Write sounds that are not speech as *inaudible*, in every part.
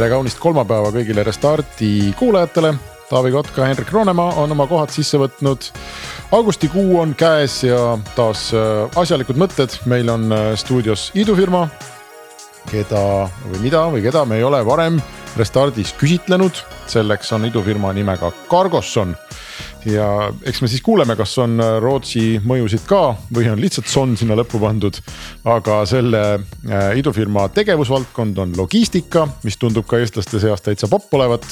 tere kaunist kolmapäeva kõigile Restardi kuulajatele. Taavi Kotka, Hendrik Roonemaa on oma kohad sisse võtnud. augustikuu on käes ja taas äh, asjalikud mõtted, meil on äh, stuudios idufirma. keda või mida või keda me ei ole varem Restardis küsitlenud, selleks on idufirma nimega Cargosson ja eks me siis kuuleme, kas on äh, Rootsi mõjusid ka või on lihtsalt son sinna lõppu pandud. aga selle äh, idufirma tegevusvaldkond on logistika, mis tundub ka eestlaste seas täitsa popp olevat.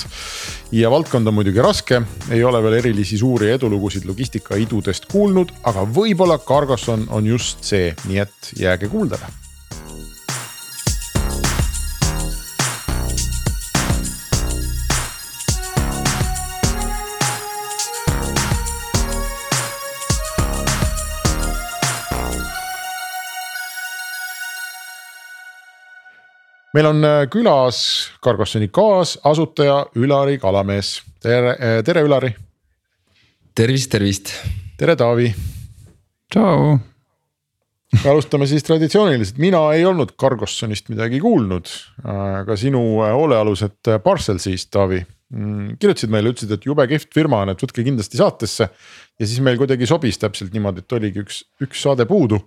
ja valdkond on muidugi raske, ei ole veel erilisi suuri edulugusid logistikaidudest kuulnud, aga võib-olla Cargosson on just see, nii et jääge kuuldele meil on äh, külas Cargossoni kaasasutaja Ülari Kalamees, tere, äh, tere Ülari. tervist, tervist. tere Taavi. tšau. alustame siis traditsiooniliselt, mina ei olnud Cargossonist midagi kuulnud, aga sinu äh, hoolealused Parcelsist, Taavi mm, kirjutasid meile, ütlesid, et jube kihvt firma on, et võtke kindlasti saatesse. ja siis meil kuidagi sobis täpselt niimoodi, et oligi üks, üks saade puudu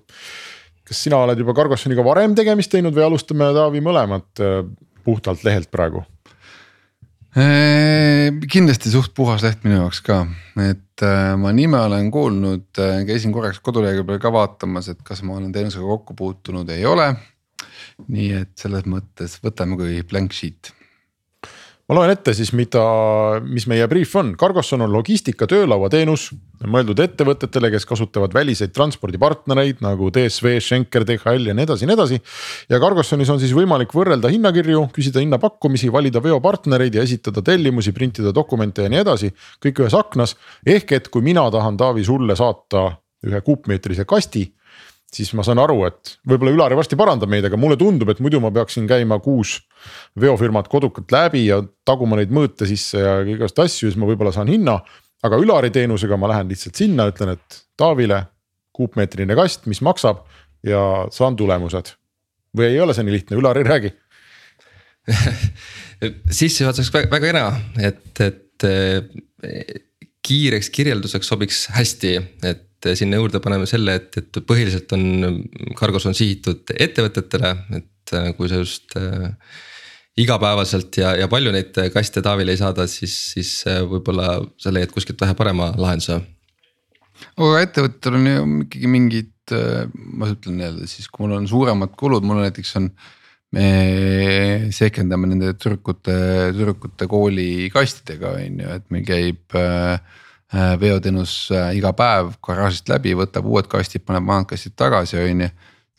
kas sina oled juba Cargossoniga varem tegemist teinud või alustame Taavi mõlemat äh, puhtalt lehelt praegu? Äh, kindlasti suht puhas leht minu jaoks ka, et äh, ma nime olen kuulnud, käisin korraks kodulehekülje peal ka vaatamas, et kas ma olen teenusega kokku puutunud, ei ole. nii et selles mõttes võtame kui blank sheet ma loen ette siis, mida, mis meie briif on, Cargosson on logistika töölauateenus mõeldud ettevõtetele, kes kasutavad väliseid transpordipartnereid nagu DSV, Schenker, DHL ja nii edasi ja nii edasi. ja Cargossonis on siis võimalik võrrelda hinnakirju, küsida hinnapakkumisi, valida veopartnereid ja esitada tellimusi, printida dokumente ja nii edasi, kõik ühes aknas. ehk et kui mina tahan, Taavi, sulle saata ühe kuupmeetrise kasti siis ma saan aru, et võib-olla Ülari varsti parandab meid, aga mulle tundub, et muidu ma peaksin käima kuus veofirmat kodukalt läbi ja taguma neid mõõte sisse ja igast asju, siis ma võib-olla saan hinna. aga Ülari teenusega ma lähen lihtsalt sinna, ütlen, et Taavile kuupmeetrine kast, mis maksab ja saan tulemused. või ei ole see nii lihtne, Ülari, räägi *laughs* sissejuhatuseks väga, väga hea, et, et eh, kiireks kirjelduseks sobiks hästi, et et sinna juurde paneme selle, et, et põhiliselt on Cargos on sihitud ettevõtetele, et äh, kui sa just äh, igapäevaselt ja, ja palju neid kaste Taavile ei saada, siis, siis äh, võib-olla sa leiad kuskilt vähe parema lahenduse. aga ettevõtetel on ju ikkagi mingid, ma ütlen jälle siis, kui mul on suuremad kulud, mul näiteks on me sekendame nende tüdrukute, tüdrukute kooli kastidega on ju, et meil käib äh, Äh, veoteenus äh, iga päev garaažist läbi, võtab uued kastid, paneb vanad kastid tagasi, on ju.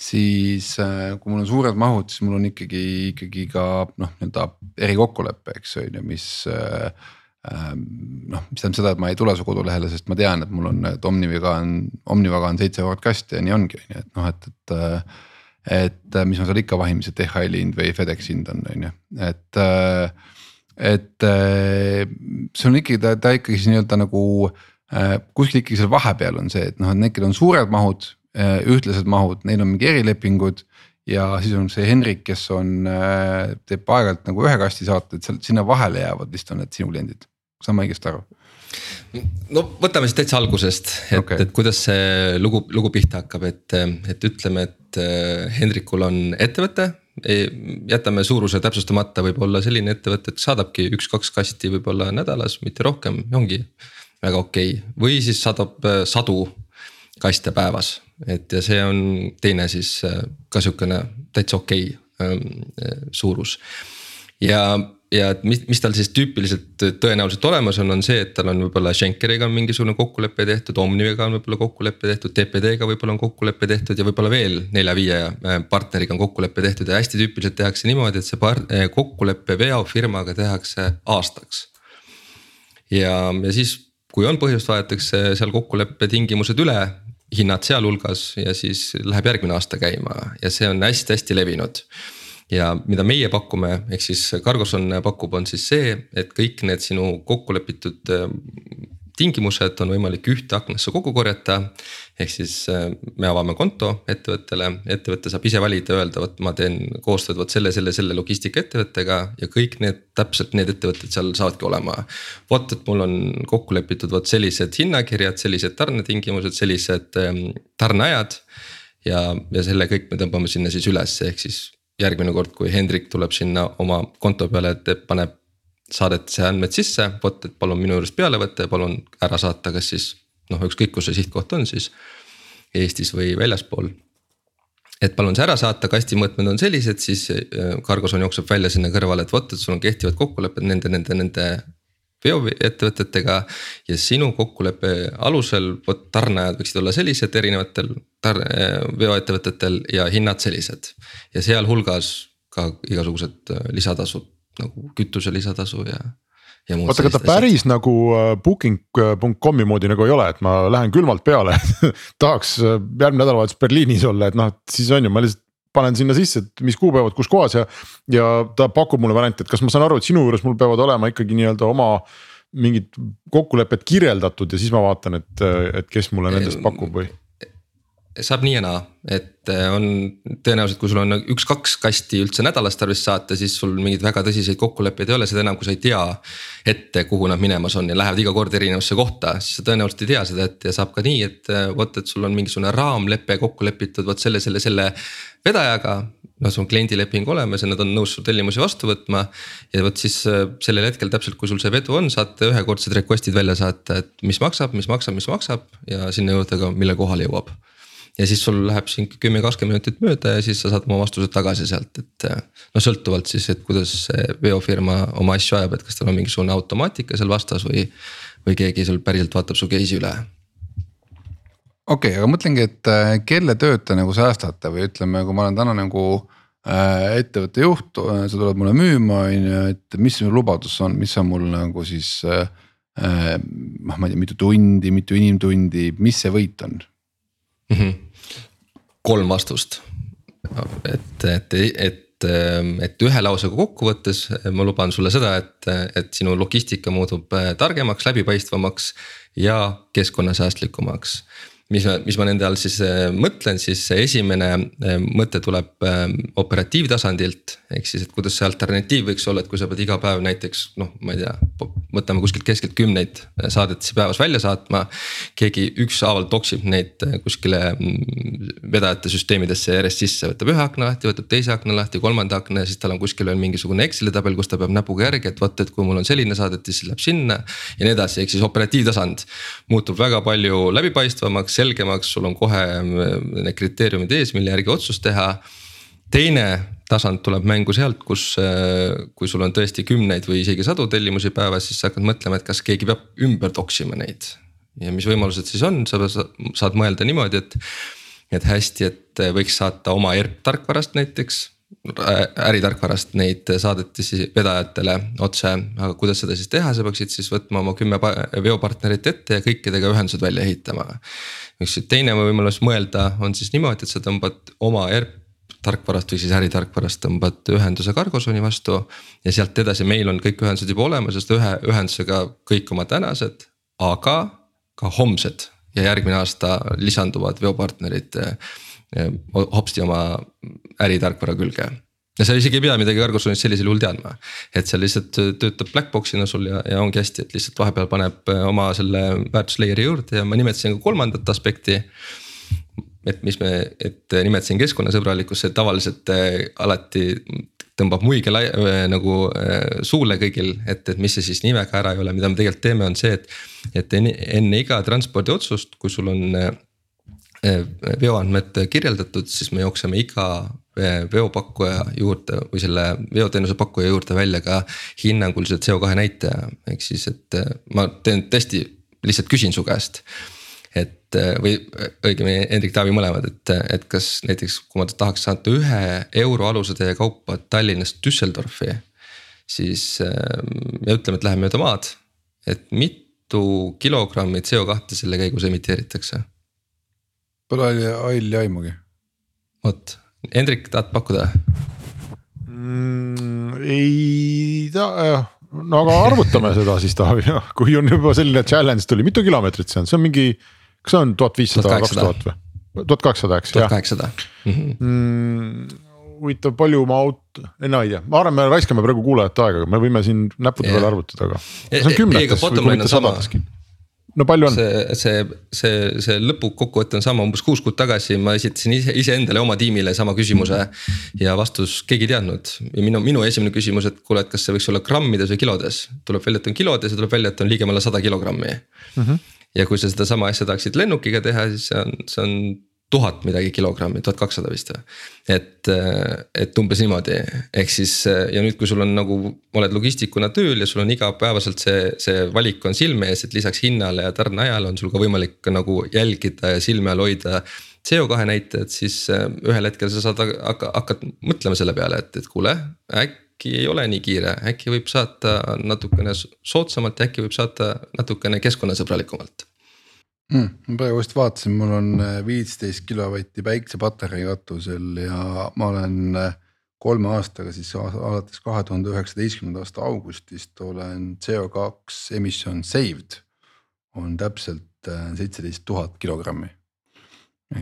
siis äh, kui mul on suured mahud, siis mul on ikkagi, ikkagi ka noh, nii-öelda erikokkulepe, eks on ju, mis noh, mis tähendab seda, et ma ei tule su kodulehele, sest ma tean, et mul on, et Omnivaga on, Omnivaga on seitse eurot kasti ja nii ongi, on ju, et noh, et, et. et mis ma seal ikka vahin, mis see DHL-i hind või FedExi hind on, on ju, et et äh, see on ikkagi ta, ta ikkagi siis nii-öelda nagu äh, kuskil ikkagi seal vahepeal on see, et noh, et kellel on suured mahud, äh, ühtlased mahud, neil on mingi erilepingud. ja siis on see Henrik, kes on, teeb aeg-ajalt nagu ühe kasti saate, et seal sinna vahele jäävad vist on need sinu kliendid, saan ma õigesti aru? no võtame siis täitsa algusest, et okay., et kuidas see lugu, lugu pihta hakkab, et, et ütleme, et Hendrikul on ettevõte jätame suuruse täpsustamata, võib olla selline ettevõte, et saadabki üks-kaks kasti võib-olla nädalas, mitte rohkem, ongi väga okei okay. või siis saadab äh, sadu kaste päevas, et ja see on teine siis äh, ka sihukene täitsa okei okay, ähm, äh, suurus. ja ja et mis, mis tal siis tüüpiliselt tõenäoliselt olemas on, on see, et tal on võib-olla Schenkeriga on mingisugune kokkulepe tehtud, Omniviga on võib-olla kokkulepe tehtud, TPD-ga võib-olla on kokkulepe tehtud ja võib-olla veel nelja-viie äh, partneriga on kokkulepe tehtud ja hästi tüüpiliselt tehakse niimoodi, et see part-, äh, kokkulepe veofirmaga tehakse aastaks. ja, ja siis, kui on põhjust, vaadatakse seal kokkuleppe tingimused üle, hinnad sealhulgas ja siis läheb järgmine aasta käima ja see on hästi-hästi levinud ja mida meie pakume, ehk siis Cargoson pakub, on siis see, et kõik need sinu kokku lepitud tingimused on võimalik ühte aknasse kokku korjata. ehk siis äh, me avame konto ettevõttele, ettevõte saab ise valida, öelda, vot ma teen koostööd vot selle, selle, selle logistikaettevõttega ja kõik need, täpselt need ettevõtted seal saavadki olema. vot, et mul on kokku lepitud vot sellised hinnakirjad, sellised tarnetingimused, sellised ähm, tarneajad. ja, ja selle kõik me tõmbame sinna siis üles, ehk siis järgmine kord, kui Hendrik tuleb sinna oma konto peale, et paneb saadeti andmed sisse, vot, et palun minu juurest peale võtta ja palun ära saata, kas siis noh, ükskõik kus see sihtkoht on siis. Eestis või väljaspool. et palun see ära saata, kasti mõõtmed on sellised, siis äh, Cargoson jookseb välja sinna kõrvale, et vot, et sul on kehtivad kokkulepped nende, nende, nende veoettevõtetega ja sinu kokkuleppe alusel, vot tarneajad võiksid olla sellised erinevatel tar-, äh, veoettevõtetel ja hinnad sellised. ja sealhulgas ka igasugused äh, lisatasud nagu kütuse lisatasu ja. oota, aga ta päris asjad. nagu äh, booking.com'i moodi nagu ei ole, et ma lähen külmalt peale *laughs* tahaks äh, järgmine nädalavahetus Berliinis olla, et noh, siis on ju, ma lihtsalt panen sinna sisse, et mis kuupäevad, kus kohas ja. ja ta pakub mulle varianti, et kas ma saan aru, et sinu juures mul peavad olema ikkagi nii-öelda oma mingid kokkulepped kirjeldatud ja siis ma vaatan, et, et kes mulle nendest pakub või? Saab nii ja naa, et äh, on tõenäoliselt, kui sul on üks-kaks kasti üldse nädalas tarvis saata, siis sul mingeid väga tõsiseid kokkuleppeid ei ole, seda enam, kui sa ei tea. ette, kuhu nad minemas on ja lähevad iga kord erinevasse kohta, siis sa tõenäoliselt ei tea seda ette ja saab ka nii, et äh, vot, et sul on mingisugune raamlepe kokku lepitud vot selle, selle, selle vedajaga. noh, sul on kliendileping olemas ja nad on nõus su tellimusi vastu võtma. ja vot siis äh, sellel hetkel täpselt, kui sul see vedu on, saate ühekordsed request'id välja saata, et mis maksab, mis maksab, mis maksab ja sinna juurde ka, mille kohale jõuab ja siis sul läheb siin kümme, kakskümmend minutit mööda ja siis sa saad oma vastused tagasi sealt, et. no sõltuvalt siis, et kuidas see veofirma oma asju ajab, et kas tal on mingisugune automaatika seal vastas või, või keegi sul päriselt vaatab su case'i üle. okei okay,, aga mõtlengi, et äh, kelle tööd te nagu säästate või ütleme, kui ma olen täna nagu äh, ettevõtte juht, äh, sa tuled mulle müüma, on ju, et mis sinu lubadus on, mis on mul nagu siis äh,. noh, ma ei tea, mitu tundi, mitu inimtundi, mis see võit on mm. -hmm. kolm vastust, et, et, et et ühe lausega kokkuvõttes ma luban sulle seda, et, et sinu logistika muutub targemaks, läbipaistvamaks ja keskkonnasäästlikumaks mis mis ma nende all siis äh, mõtlen, siis esimene äh, mõte tuleb ähm, operatiivtasandilt. ehk siis, et kuidas see alternatiiv võiks olla, et kui sa pead iga päev näiteks noh, ma ei tea, võtame kuskilt keskelt kümneid äh, saadetisi päevas välja saatma. keegi ükshaaval toksib neid kuskile mm, vedajate süsteemidesse järjest sisse, võtab ühe akna lahti, võtab teise akna lahti, kolmanda akna ja siis tal on kuskil veel mingisugune Exceli tabel, kus ta peab näpuga järgi, et vot, et kui mul on selline saadetis, siis läheb sinna. ja nii edasi, ehk siis operatiivtasand muutub väga palju läbipaistvamaks selgemaks, sul on kohe mm, need kriteeriumid ees, mille järgi otsust teha. teine tasand tuleb mängu sealt, kus, äh, kui sul on tõesti kümneid või isegi sadu tellimusi päevas, siis sa hakkad mõtlema, et kas keegi peab ümber toksima neid. ja mis võimalused siis on, sa saad mõelda niimoodi, et, et hästi, et võiks saata oma ERP tarkvarast näiteks äritarkvarast neid saadetisi vedajatele otse, aga kuidas seda siis teha, sa peaksid siis võtma oma kümme veopartnerit ette ja kõikidega ühendused välja ehitama. üks teine võimalus mõelda on siis niimoodi, et sa tõmbad oma ERP tarkvarast või siis äritarkvarast tõmbad ühenduse Cargosoni vastu. ja sealt edasi meil on kõik ühendused juba olemas, sest ühe ühendusega kõik oma tänased, aga ka homsed ja järgmine aasta lisanduvad veopartnerid hopsti oma äritarkvara külge ja sa isegi ei pea midagi Cargosonist sellisel juhul teadma. et seal lihtsalt töötab blackbox'ina sul ja, ja ongi hästi, et lihtsalt vahepeal paneb äh, oma selle väärtuslayer'i juurde ja ma nimetasin ka kolmandat aspekti. et mis me, et nimetasin keskkonnasõbralikkus, see tavaliselt äh, alati tõmbab muige lai, äh, nagu suule kõigil, et, et mis see siis nimega ära ei ole, mida me tegelikult teeme, on see, et. et enne, enne iga transpordiotsust, kui sul on veoandmed kirjeldatud, siis me jookseme iga eh, veopakkuja juurde või selle veoteenuse pakkuja juurde välja ka hinnanguliselt CO2 näitaja, ehk siis, et eh, ma teen testi, lihtsalt küsin su käest. et või õigemini Hendrik Taavi mõlemad, et, et kas näiteks, kui ma tahaks saata ühe euro aluse teie kaupa Tallinnast Düsseldorfi. siis me ütleme, et läheme mööda maad et mitu kilogrammi CO2 selle käigus emiteeritakse? Pole halli aimugi. vot, Hendrik, tahad pakkuda mm,? ei tea, no aga arvutame *laughs* seda siis Taavi, kui on juba selline challenge tuli, mitu kilomeetrit see on, see on mingi, kas see on tuhat viissada, kaks tuhat või? tuhat kaheksasada, eks. tuhat kaheksasada. Mhm. Mm, huvitav, palju ma aut-, ei no ei tea, ma arvan, me raiskame praegu kuulajate aega, me võime siin näppude peale arvutada, aga. see on kümnetes, võib-olla mitte sadadeski no palju on? see, see, see, see lõpukokkuvõte on sama, umbes kuus kuud tagasi ma esitasin ise iseendale oma tiimile sama küsimuse. ja vastus keegi ei teadnud ja minu, minu esimene küsimus, et kuule, et kas see võiks olla grammides või kilodes. tuleb välja, et on kilodes ja tuleb välja, et on ligemale sada kilogrammi mm. -hmm. ja kui sa sedasama asja tahaksid lennukiga teha, siis see on, see on tuhat midagi kilogrammi, tuhat kakssada vist või. et, et umbes niimoodi, ehk siis ja nüüd, kui sul on nagu, oled logistikuna tööl ja sul on igapäevaselt see, see valik on silme ees, et lisaks hinnale ja tarneajale on sul ka võimalik nagu jälgida ja silme all hoida. CO2 näitajad, siis ühel hetkel sa saad hakka, hakkad mõtlema selle peale, et, et kuule, äkki ei ole nii kiire, äkki võib saata natukene soodsamalt ja äkki võib saata natukene keskkonnasõbralikumalt mm,. ma praegu just vaatasin, mul on äh, viisteist kilovatti päiksepatarei katusel ja ma olen äh, kolme aastaga siis alates kahe tuhande üheksateistkümnenda aasta augustist olen CO2 emission saved. on täpselt äh, seitseteist tuhat kilogrammi.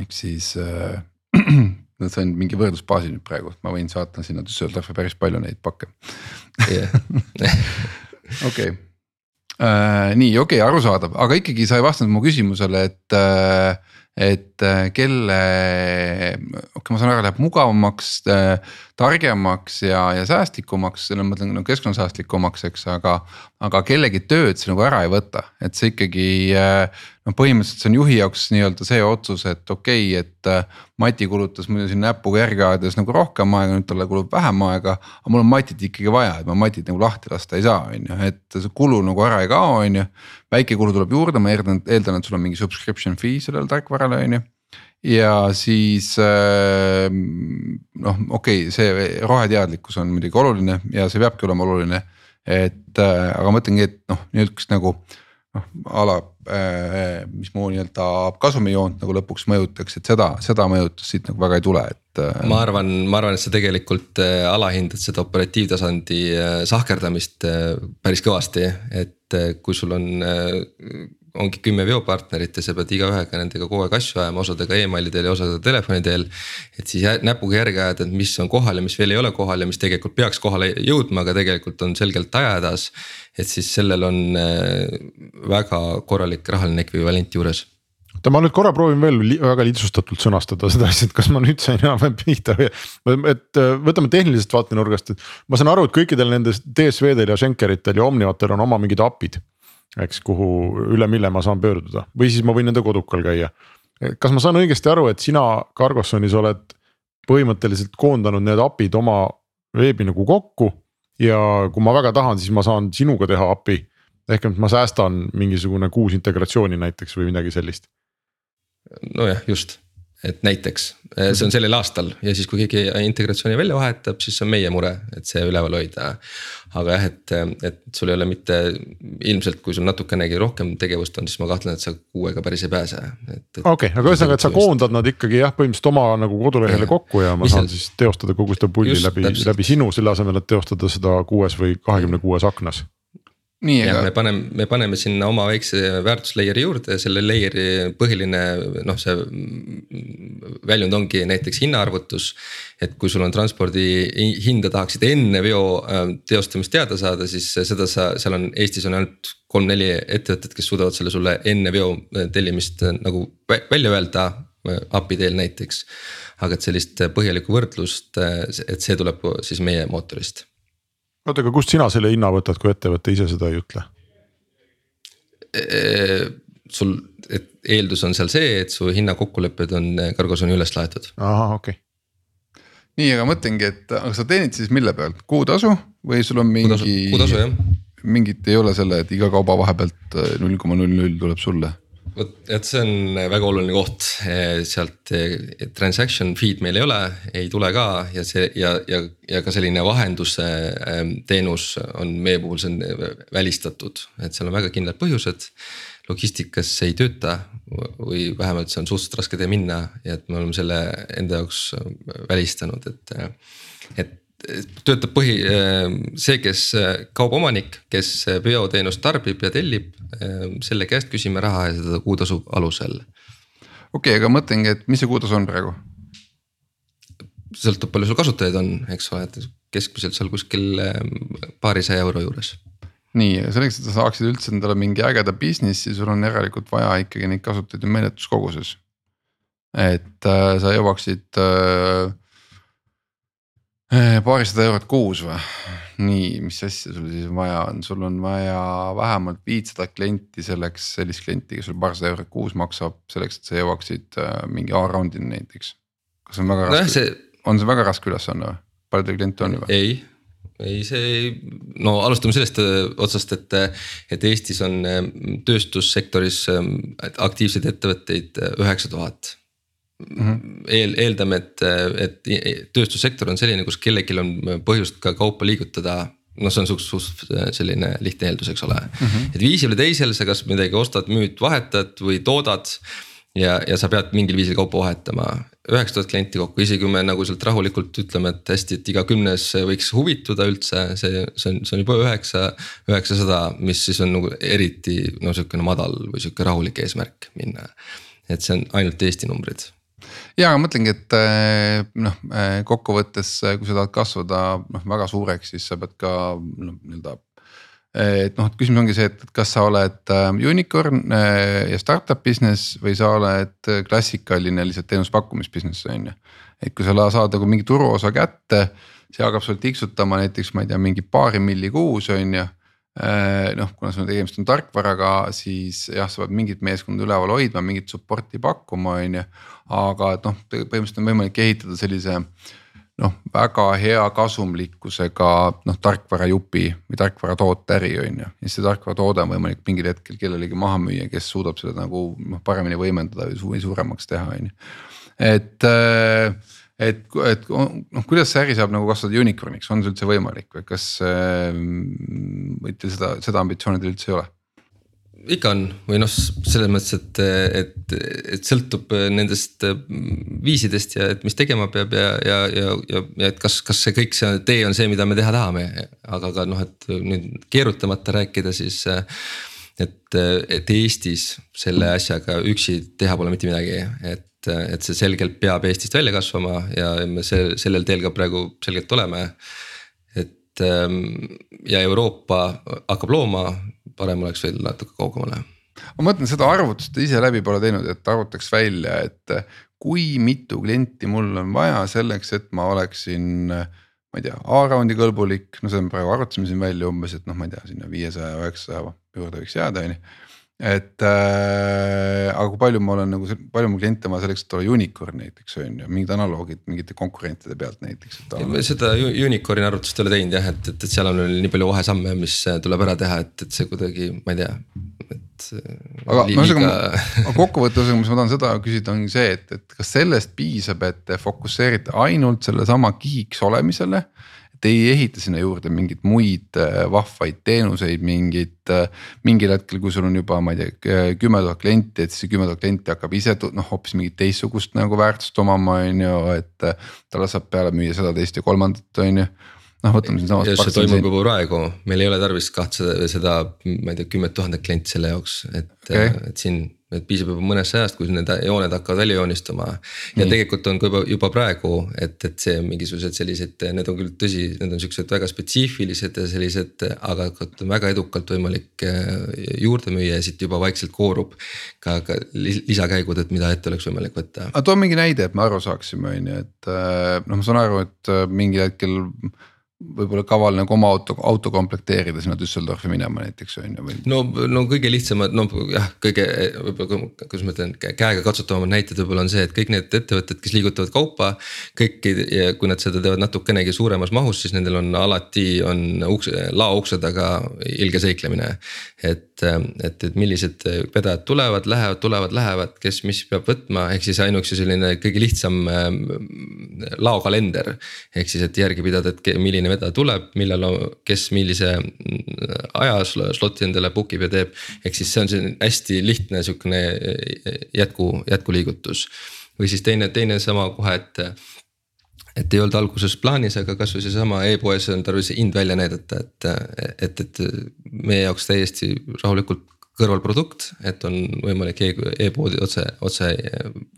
ehk siis äh, *clears throat* Nad sain mingi võrdlusbaasi nüüd praegu, ma võin saata sinna Düsseldorfi päris palju neid pakke. *laughs* okei. Nii, okei okay,, arusaadav, aga ikkagi sa ei vastanud mu küsimusele, et äh, et äh, kelle, okei okay,, ma saan aru, läheb mugavamaks äh,, targemaks ja, ja säästlikumaks, selle ma mõtlen no keskkonnasäästlikumaks, eks, aga. aga kellegi tööd see nagu ära ei võta, et see ikkagi äh, noh, põhimõtteliselt see on juhi jaoks nii-öelda see otsus, et okei okay,, et äh,. Mati kulutas muidu siin näpuga järge ajades nagu rohkem aega, nüüd talle kulub vähem aega. aga mul on Matit ikkagi vaja, et ma Matit nagu lahti lasta ei saa, on ju, et see kulu nagu ära ei kao, on ju. väike kulu tuleb juurde, ma eeldan, eeldan, et sul on mingi subscription fee sellele tarkvarale, on ju ja siis noh, okei okay,, see roheteadlikkus on muidugi oluline ja see peabki olema oluline. et äh, aga ma mõtlengi, et noh, niisugust nagu noh, a la äh, mis mu nii-öelda kasumijoont nagu lõpuks mõjutaks, et seda, seda mõjutust siit nagu väga ei tule, et äh.... ma arvan, ma arvan, et sa tegelikult äh, alahindad seda operatiivtasandi äh, sahkerdamist äh, päris kõvasti, et äh, kui sul on äh, ongi kümme veopartnerit ja sa pead igaühega nendega kogu aeg asju ajama, osadega emaili teel ja osadega telefoni teel. et siis näpuga järge ajada, et mis on kohal ja mis veel ei ole kohal ja mis tegelikult peaks kohale jõudma, aga tegelikult on selgelt ajahädas. et siis sellel on äh, väga korralik rahaline ekvivalent juures oota, ma nüüd korra proovin veel li väga lihtsustatult sõnastada seda asja, et kas ma nüüd sain enam-vähem pihta või. et äh, võtame tehnilisest vaatenurgast, et ma saan aru, et kõikidel nendel DSV-del ja Schenkeritel ja Omnivatel on oma mingid API-d eks, kuhu, üle mille ma saan pöörduda või siis ma võin nende kodukal käia. kas ma saan õigesti aru, et sina Cargossonis oled põhimõtteliselt koondanud need API-d oma veebi nagu kokku ja kui ma väga tahan, siis ma saan sinuga teha API. ehk et ma säästan mingisugune kuus integratsiooni näiteks või midagi sellist. nojah, just et näiteks eh, see on sellel aastal ja siis, kui keegi integratsiooni välja vahetab, siis see on meie mure, et see üleval hoida. aga jah, et, et sul ei ole mitte ilmselt, kui sul natukenegi rohkem tegevust on, siis ma kahtlen, et sa kuuega päris ei pääse. okei okay,, aga ühesõnaga, et sa koondad nad ikkagi jah, põhimõtteliselt oma nagu kodulehele ja. kokku ja ma Mis saan seal... siis teostada kogu seda pulli läbi, läbi sinu, selle asemel, et teostada seda kuues või kahekümne kuues aknas nii, aga. me paneme, me paneme sinna oma väikse väärtuslayer'i juurde ja selle layer'i põhiline noh, see väljund ongi näiteks hinnaarvutus. et kui sul on transpordi hinda tahaksid enne veo äh, teostamist teada saada, siis seda sa, seal on Eestis on ainult kolm-neli ettevõtet, kes suudavad selle sulle enne veo äh, tellimist äh, nagu välja öelda API teel näiteks. aga et sellist põhjalikku võrdlust, et see tuleb siis meie mootorist oota, aga kust sina selle hinna võtad, kui ettevõte ise seda ei ütle? sul, et eeldus on seal see, et su hinnakokkulepped on Cargosoni üles laetud. ahah, okei okay. nii, aga mõtlengi, et aga sa teenid siis mille pealt, kuutasu või sul on mingi. kuutasu jah. mingit ei ole selle, et iga kauba vahepealt null koma null null tuleb sulle vot, et see on väga oluline koht, sealt transaction feed meil ei ole, ei tule ka ja see ja, ja, ja ka selline vahenduse ähm, teenus on meie puhul, see on välistatud, et seal on väga kindlad põhjused. logistikas ei tööta või vähemalt see on suhteliselt raske tee minna ja et me oleme selle enda jaoks välistanud, et, et töötab põhi, see, kes kaubaomanik, kes veoteenust tarbib ja tellib, selle käest küsime raha ja seda kuutasu alusel. okei okay,, aga mõtlengi, et mis see kuutasu on praegu? sõltub, palju sul kasutajaid on, eks ole, et keskmiselt seal kuskil paarisaja euro juures. nii, selleks, et sa saaksid üldse endale mingi ägeda business'i, sul on järelikult vaja ikkagi neid kasutajaid ju meeletuskoguses. et äh, sa jõuaksid äh, Eh, paarisada eurot kuus või? nii, mis asja sul siis vaja on, sul on vaja vähemalt viitsada klienti selleks, sellist klienti, kes sul paarsada eurot kuus maksab selleks, et sa jõuaksid äh, mingi A-roundini näiteks. kas on väga raske no,, see... on see väga raske ülesanne või, palju teil kliente on juba? ei, ei see, no alustame sellest äh, otsast, et, et Eestis on äh, tööstussektoris aktiivseid ettevõtteid üheksa tuhat Mm -hmm. eel, eeldame, et, et tööstussektor on selline, kus kellelgi on põhjust ka kaupa liigutada noh, see on suht, suht selline lihtne eeldus, eks ole mm. -hmm. et viisil või teisel sa kas midagi ostad, müüd, vahetad või toodad. ja, ja sa pead mingil viisil kaupa vahetama, üheksa tuhat klienti kokku, isegi kui me nagu sealt rahulikult ütleme, et hästi, et iga kümnes võiks huvituda üldse, see, see on, see on juba üheksa, üheksasada, mis siis on nagu eriti no sihukene madal või sihuke rahulik eesmärk minna. et see on ainult Eesti numbrid ja ma mõtlengi, et eh, noh eh, kokkuvõttes, eh, kui sa tahad kasvada noh väga suureks, siis sa pead ka noh nii-öelda. et noh, et küsimus ongi see, et kas sa oled unicorn ja startup business või sa oled klassikaline lihtsalt teenuspakkumis business on ju. et kui sa saad nagu mingi turuosa kätte, see hakkab sul tiksutama näiteks, ma ei tea, mingi paari milli kuus on ju noh, kuna sul tegemist on tarkvaraga, siis jah, sa pead mingit meeskonda üleval hoidma, mingit support'i pakkuma, on ju aga et noh, põhimõtteliselt on võimalik ehitada sellise noh, väga hea kasumlikkusega noh, tarkvarajupi või tarkvaratoote äri on ju. ja see tarkvaratoode on võimalik mingil hetkel kellelegi maha müüa, kes suudab seda nagu noh, paremini võimendada või suuremaks teha, on ju. et, äh, et, et noh, kuidas see äri saab nagu kasvada unicorn'iks, on see üldse võimalik või kas äh, või teil seda, seda ambitsiooni teil üldse ei ole? ikka on või noh, selles mõttes, et, et, et sõltub nendest viisidest ja et mis tegema peab ja, ja, ja, ja, ja et kas, kas see kõik see tee on see, mida me teha tahame. aga ka noh, et nüüd keerutamata rääkida, siis et, et Eestis selle asjaga üksi teha pole mitte midagi, et et see selgelt peab Eestist välja kasvama ja me see sellel teel ka praegu selgelt oleme. et ja Euroopa hakkab looma parem oleks veel natuke kaugemale. ma mõtlen seda arvutust ise läbi pole teinud, et arvutaks välja, et kui mitu klienti mul on vaja selleks, et ma oleksin ma ei tea, A-raundi kõlbulik, no seda me praegu arvutasime siin välja umbes, et noh, ma ei tea, sinna viiesaja, üheksasaja juurde võiks jääda, on ju et äh, aga kui palju ma olen nagu, palju mul kliente vaja selleks, et olla unicorn näiteks on ju, mingid analoogid mingite konkurentide pealt näiteks. seda unicorn'i arvutust ei ole teinud jah, et, et, et seal on veel nii palju vahesamme, mis tuleb ära teha, et, et see kuidagi, ma ei tea, et. aga ühesõnaga, aga *laughs* kokkuvõttes, mis ma tahan seda küsida, ongi see, et, et kas sellest piisab, et te fokusseerite ainult sellesama kihiks olemisele et ei ehita sinna juurde mingeid muid äh, vahvaid teenuseid, mingit, äh, mingil hetkel, kui sul on juba, ma ei tea, kümme tuhat klienti, et siis see kümme tuhat klienti hakkab ise noh, hoopis mingit teistsugust nagu väärtust omama, on ju, et äh, talle saab peale müüa seda, teist ja kolmandat, on ju noh, võtame siinsamas. see toimub juba praegu, meil ei ole tarvis kahtse seda, ma ei tea, kümmet tuhandet klienti selle jaoks, et okay., et siin et piisab juba mõnest sajast, kui need jooned hakkavad välja joonistuma. ja Nii. tegelikult on ka juba, juba praegu, et, et see mingisugused sellised, need on küll tõsi, need on siuksed väga spetsiifilised ja sellised, aga väga edukalt võimalik eh, juurde müüa ja siit juba vaikselt koorub. ka, ka lisakäigud, et mida ette oleks võimalik võtta. aga too mingi näide, et me aru saaksime, on ju, et eh, noh, ma saan aru, et eh, mingil hetkel võib-olla kaval nagu oma auto, auto komplekteerida sinna Düsseldorfi minema näiteks on ju või? no, no kõige lihtsamad, no jah, kõige võib-olla, kuidas ma ütlen, käega katsutavamad näited võib-olla on see, et kõik need ettevõtted, kes liigutavad kaupa. kõik, kui nad seda teevad natukenegi suuremas mahus, siis nendel on alati on ukse, lao ukse taga ilge seiklemine. et et, et, et millised vedajad tulevad, lähevad, tulevad, lähevad, kes, mis peab võtma, ehk siis ainuüksi selline kõige lihtsam ähm, laokalender. ehk siis, et järgi pidada, et milline vedaja tuleb, millal, kes millise mm, aja slot'i endale book ib ja teeb. ehk siis see on selline hästi lihtne sihukene jätku, jätkuliigutus. või siis teine, teine sama kohe, et et ei olnud alguses plaanis, aga kasvõi seesama e-poes on tarvis hind välja näidata, et, et, et meie jaoks täiesti rahulikult kõrvalprodukt, et on võimalik e, e-poodi otse, otse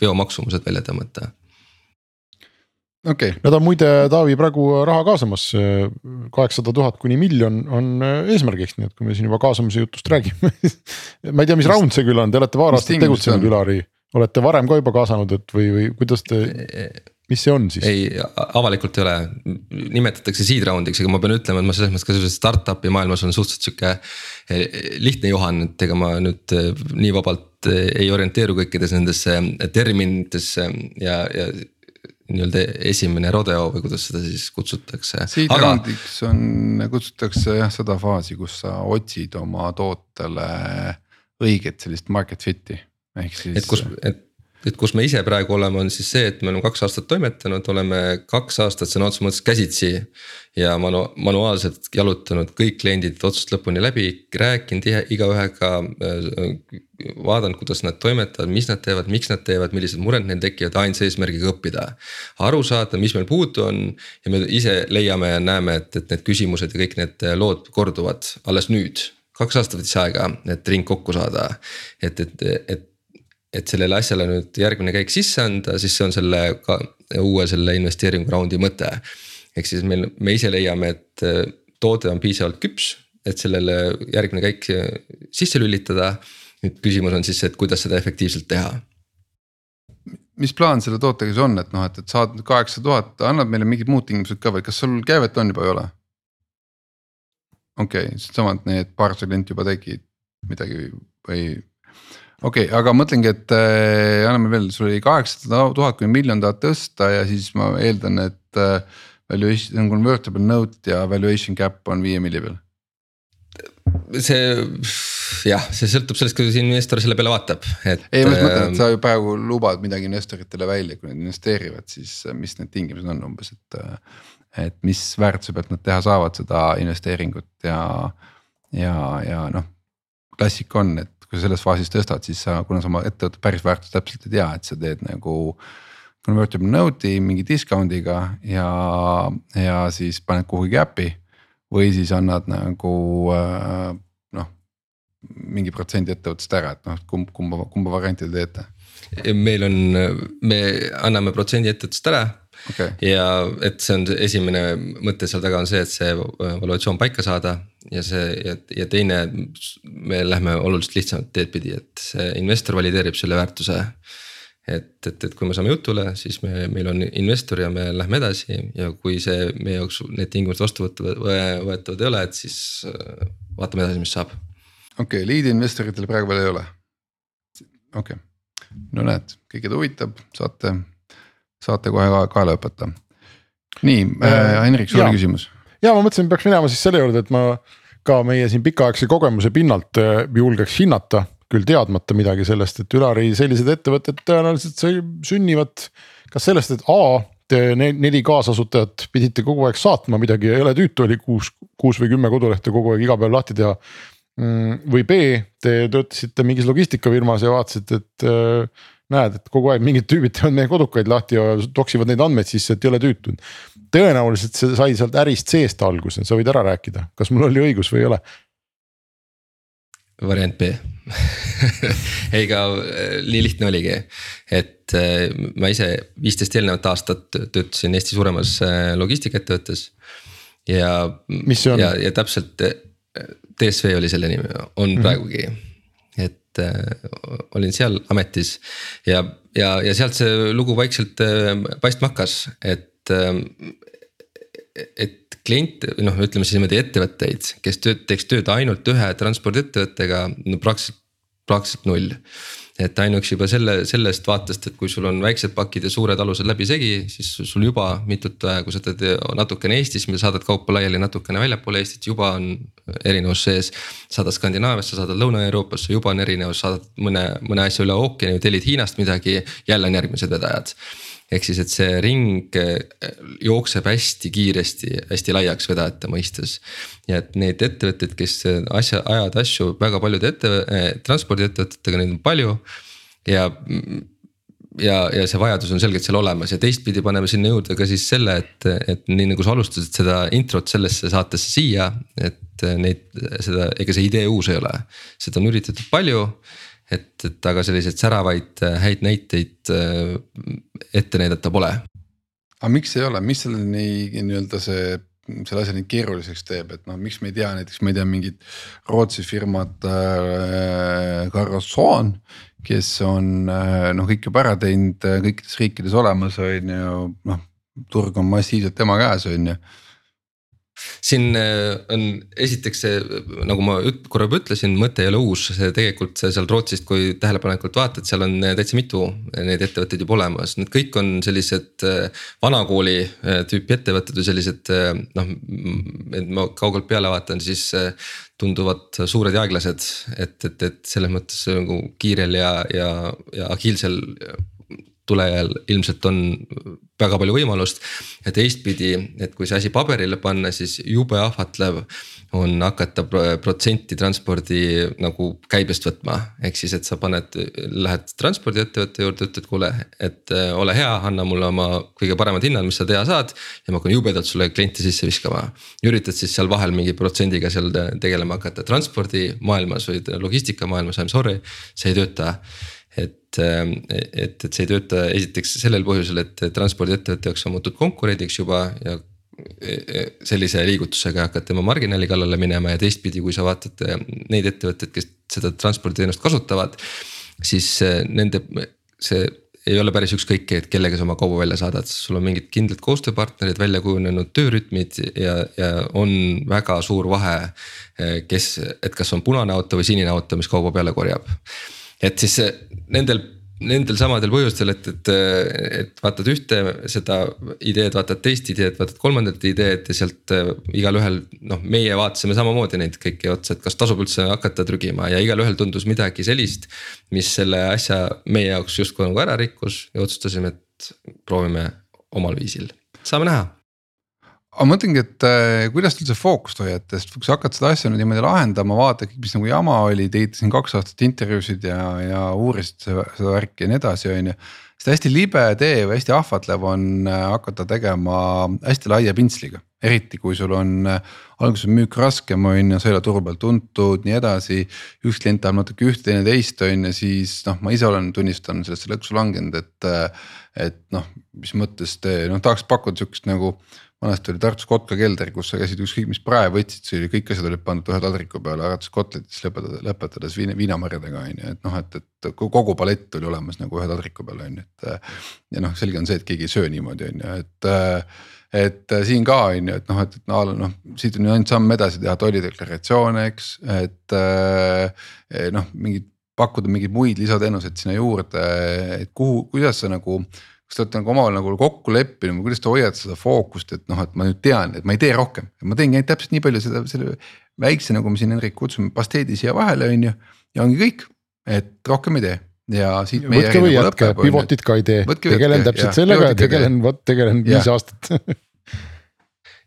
veomaksumused välja tõmmata. Okei. Okay., nad on muide Taavi praegu raha kaasamas, kaheksasada tuhat kuni miljon on eesmärgiks, nii et kui me siin juba kaasamise jutust räägime *laughs* ma ei tea, mis round see küll on, te olete paar aastat tegutsenud, Ülari, olete varem ka juba kaasanud, et või, või kuidas te e, mis see on siis? ei, avalikult ei ole, nimetatakse seed round'iks, aga ma pean ütlema, et ma selles mõttes ka selles startup'i maailmas on suhteliselt sihuke. Eh, lihtne Juhan, et ega ma nüüd eh, nii vabalt eh, ei orienteeru kõikides nendesse terminitesse ja, ja nii-öelda esimene rodeo või kuidas seda siis kutsutakse. Seed aga... round'iks on, kutsutakse jah seda faasi, kus sa otsid oma tootele õiget sellist market fit'i ehk siis. et kus, et et kus me ise praegu oleme, on siis see, et me oleme kaks aastat toimetanud, oleme kaks aastat sõna otseses mõttes käsitsi. ja manu-, manuaalselt jalutanud kõik kliendid otsast lõpuni läbi, rääkinud igaühega. Äh, vaadanud, kuidas nad toimetavad, mis nad teevad, miks nad teevad, millised mured neil tekivad, ainsa eesmärgiga õppida. aru saada, mis meil puudu on ja me ise leiame ja näeme, et, et need küsimused ja kõik need lood korduvad alles nüüd kaks aastat võttis aega, et ring kokku saada. et, et, et et sellele asjale nüüd järgmine käik sisse anda, siis see on selle ka uue selle investeeringu raundi mõte. ehk siis meil, me ise leiame, et äh, toode on piisavalt küps, et sellele järgmine käik sisse lülitada. nüüd küsimus on siis, et kuidas seda efektiivselt teha. mis plaan selle tootega siis on, et noh, et, et saad kaheksa tuhat, annad meile mingid muud tingimused ka või kas sul käivet on juba, ei ole? okei okay,, samad need paarsada klienti juba tegid midagi või okei okay,, aga mõtlengi, et äh, anname veel, sul oli kaheksasada tuhat kuni miljon tahad tõsta ja siis ma eeldan, et äh,. Valuation on convertible note ja valuation cap on viie milli peal. see jah, see sõltub sellest, kuidas investor selle peale vaatab, et. ei, ma just mõtlen, et sa ju praegu lubad midagi investoritele välja, kui nad investeerivad, siis äh, mis need tingimused on umbes, et. Et mis väärtuse pealt nad teha saavad seda investeeringut ja, ja, ja noh klassika on, et kui sa selles faasis tõstad, siis sa, kuna sa oma ettevõtte päris väärtust täpselt ei tea, et sa teed nagu. Convertible note'i mingi discount'iga ja, ja siis paned kuhugi äppi või siis annad nagu äh, noh. mingi protsendi ettevõttest ära, et noh, kumb, kumba, kumba varianti te teete? meil on, me anname protsendi ettevõttest ära okay.. ja et see on esimene mõte seal taga on see, et see valuatsioon paika saada ja see ja, ja teine, me lähme oluliselt lihtsamat teed pidi, et see investor valideerib selle väärtuse. et, et, et kui me saame jutule, siis me, meil on investor ja me lähme edasi ja kui see meie jaoks need tingimused vastu võetavad ei ole, et siis äh, vaatame edasi, mis saab. okei okay,, liidi investoritel praegu veel ei ole. okei okay., no näed, kõiki ta huvitab, saate, saate kohe kaela hüpata. nii äh,, Henrik, sul oli küsimus ja ma mõtlesin, peaks minema siis selle juurde, et ma ka meie siin pikaaegse kogemuse pinnalt äh, julgeks hinnata, küll teadmata midagi sellest, et Ülari sellised ettevõtted tõenäoliselt sünnivad. kas sellest, et A, te neli kaasasutajat pidite kogu aeg saatma midagi ja jõle tüütu oli kuus, kuus või kümme kodulehte kogu aeg iga päev lahti teha. Mm, või B, te töötasite mingis logistikafirmas ja vaatasite, et äh, näed, et kogu aeg mingid tüübid teevad meie kodukaid lahti ja toksivad neid andmeid sisse, et ei ole tüütud. tõenäoliselt see sai sealt ärist seest alguse, sa võid ära rääkida, kas mul oli õigus või ei ole? variant B *laughs* ega nii lihtne oligi, et äh, ma ise viisteist eelnevat aastat töötasin Eesti suuremas äh, logistikaettevõttes. ja, ja, ja täpselt DSV oli selle nimi, on mm -hmm. praegugi äh, olin seal ametis ja, ja, ja sealt see lugu vaikselt äh, paistma hakkas, et äh,. et kliente, noh, ütleme siis niimoodi ettevõtteid, kes tööd, teeks tööd ainult ühe transpordiettevõttega, no praktiliselt praktiliselt null et ainuüksi juba selle, sellest vaatest, et kui sul on väiksed pakid ja suured alused läbisegi, siis sul juba mitut, kui sa teed natukene Eestis, saadad kaupa laiali natukene väljapoole Eestit, juba on erinevus sees. saadad Skandinaaviasse, saadad Lõuna-Euroopasse, juba on erinevus, saadad mõne, mõne asja üle ookeani tellid Hiinast midagi, jälle on järgmised vedajad ehk siis, et see ring eh, jookseb hästi kiiresti, hästi laiaks vedajate mõistes. ja et neid ettevõtteid, kes asja, ajavad asju väga paljude ette eh,, transpordiettevõtetega, neid on palju. ja, ja, ja see vajadus on selgelt seal olemas ja teistpidi paneme sinna juurde ka siis selle, et, et nii nagu sa alustasid seda introt sellesse saatesse siia, et neid, seda, ega see idee uus ei ole, seda on üritatud palju et, et aga selliseid säravaid äh, häid näiteid äh, ette näidata pole. aga miks ei ole, mis selle nii nii-öelda see selle asja nii keeruliseks teeb, et noh, miks me ei tea näiteks, ma ei tea, mingit Rootsi firmat äh, Carlson. kes on äh, noh, kõik juba ära teinud äh, kõikides riikides olemas, on ju, noh turg on massiivselt tema käes, on ju siin äh, on esiteks see, nagu ma korra juba ütlesin, mõte ei ole uus, see tegelikult seal Rootsist, kui tähelepanelikult vaatad, seal on äh, täitsa mitu neid ettevõtteid juba olemas, need kõik on sellised äh, vanakooli tüüpi ettevõtted või sellised noh. et ma kaugelt peale vaatan, siis tunduvad suured ja aeglased, et, et, et selles mõttes nagu kiirel ja, ja, ja agiilsel tulejal ilmselt on väga palju võimalust. ja teistpidi, et kui see asi paberile panna, siis jube ahvatlev on hakata protsenti transpordi nagu käibest võtma. ehk siis, et sa paned, lähed transpordiettevõtte juurde, ütled, kuule, et äh, ole hea, anna mulle oma kõige paremad hinnad, mis sa teha saad. ja ma hakkan jubedalt sulle kliente sisse viskama. üritad siis seal vahel mingi protsendiga seal tegelema hakata, transpordimaailmas või logistikamaailmas, I m sorry, see ei tööta et, et, et see ei tööta esiteks sellel põhjusel, et transpordiettevõtte jaoks on muutunud konkurendiks juba ja e, e, sellise liigutusega hakkad tema marginaali kallale minema ja teistpidi, kui sa vaatad neid ettevõtteid, kes seda transporditeenust kasutavad. siis nende, see ei ole päris ükskõik, et kellega sa oma kauba välja saadad, sul on mingid kindlad koostööpartnerid, välja kujunenud töörütmid ja, ja on väga suur vahe. kes, et kas on punane auto või sinine auto, mis kauba peale korjab et siis nendel, nendel samadel põhjustel, et, et, et vaatad ühte seda ideed, vaatad teist ideed, vaatad kolmandat ideed ja sealt äh, igalühel noh, meie vaatasime samamoodi neid kõiki otsa, et kas tasub üldse hakata trügima ja igalühel tundus midagi sellist. mis selle asja meie jaoks justkui nagu ära rikkus ja otsustasime, et proovime omal viisil, saame näha aga ma mõtlengi, et äh, kuidas te üldse fookust hoiate, sest kui sa hakkad seda asja nüüd niimoodi lahendama, vaatad, mis nagu jama oli, tegite siin kaks aastat intervjuusid ja, ja uurisite seda, seda värki ja nii edasi, on ju. sest hästi libe tee või hästi ahvatlev on äh, hakata tegema hästi laia pintsliga, eriti kui sul on äh, alguses on müük raskem, on ju, sa ei ole turu peal tuntud, nii edasi. üks klient tahab natuke ühte, teine teist, on ju, siis noh, ma ise olen, tunnistan sellesse lõksu langenud, et. et noh, mis mõttes te noh, tahaks pakkuda sihukest nagu vanasti oli Tartus Kotka kelder, kus sa käisid ükskõik mis prae võtsid, see oli, kõik asjad olid pandud ühe taldriku peale, alates kotletist lõpetades, lõpetades viina, viinamarjadega on ju, et noh, et, et kogu palett oli olemas nagu ühe taldriku peal on ju, et. ja noh, selge on see, et keegi ei söö niimoodi on ju, et et siin ka on ju, et noh, et, et noh, noh, siit on ju ainult samm edasi teha tollideklaratsioone, eks, et noh, mingid pakkuda mingeid muid lisateenuseid sinna juurde, et kuhu, kuidas sa nagu kas te olete nagu omavahel nagu kokku leppinud või kuidas te hoiate seda fookust, et noh, et ma nüüd tean, et ma ei tee rohkem, ma teengi ainult täpselt nii palju seda, selle väikse, nagu me siin Hendrik kutsume, pasteedi siia vahele, on ju. ja ongi kõik, et rohkem ei tee. Ja siit. võtke või jätke, pivotit ka ei tee, tegelen täpselt sellega ja tegelen, vot tegelen viis aastat *laughs*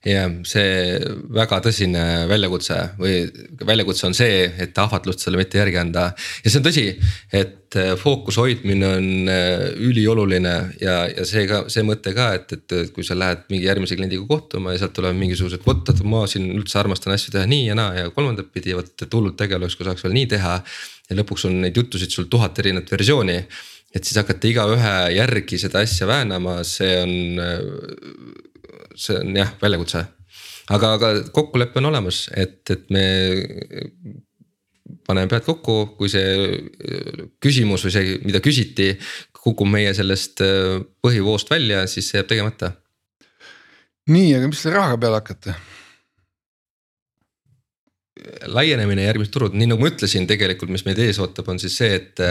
jah, see väga tõsine väljakutse või väljakutse on see, et ahvatlust selle mitte järgi anda. ja see on tõsi, et äh, fookuse hoidmine on äh, ülioluline ja, ja see ka, see mõte ka, et, et kui sa lähed mingi järgmise kliendiga kohtuma ja sealt tulevad mingisugused, vot ma siin üldse armastan asju teha nii ja naa ja kolmandat pidi, vot hullult äge oleks, kui saaks veel nii teha. ja lõpuks on neid jutusid sul tuhat erinevat versiooni et siis hakata igaühe järgi seda asja väänama, see on äh, see on jah, väljakutse. aga, aga kokkulepe on olemas, et, et me paneme pead kokku, kui see küsimus või see, mida küsiti, kukub meie sellest äh, põhivoost välja, siis see jääb tegemata. nii, aga mis selle rahaga peale hakata? Laienemine ja järgmised turud, nii nagu ma ütlesin, tegelikult, mis meid ees ootab, on siis see, et.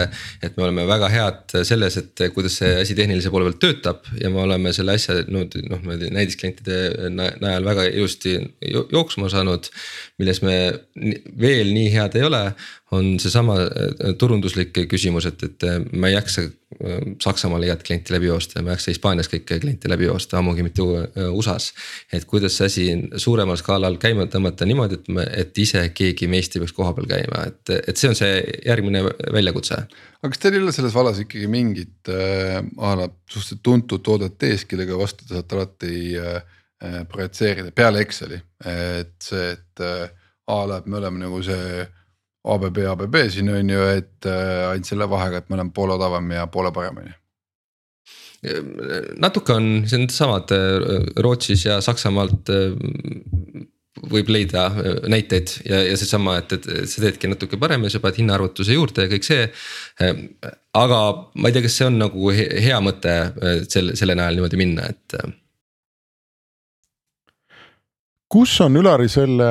et me oleme väga head selles, et kuidas see asi tehnilise poole pealt töötab ja me oleme selle asja no, noh, niimoodi näidisklientide najal väga ilusti jooksma saanud. milles me veel nii head ei ole, on seesama äh, turunduslik küsimus, et, et äh, ma ei jaksa äh, Saksamaal igat klienti läbi joosta ja ma ei jaksa Hispaanias kõiki kliente läbi joosta, ammugi mitte USA-s. et kuidas see asi suuremal skaalal käima tõmmata niimoodi, et me, et ise keegi meist ei peaks kohapeal käima, et, et see on see järgmine väljakutse. aga kas teil ei ole selles vallas ikkagi mingit äh, a la suhteliselt tuntud toodet ees, kellega vastu te saate alati äh, projitseerida peale Exceli, et see, et äh, a la, et me oleme nagu see ABB, ABB siin on ju, et äh, ainult selle vahega, et me oleme poole odavam ja poole parem on ju natuke on, see on samad äh, Rootsis ja Saksamaalt äh, võib leida näiteid ja, ja seesama, et, et sa teedki natuke parem ja sa paned hinnaarvutuse juurde ja kõik see. aga ma ei tea, kas see on nagu hea mõte selle, selle najal niimoodi minna, et. kus on Ülari selle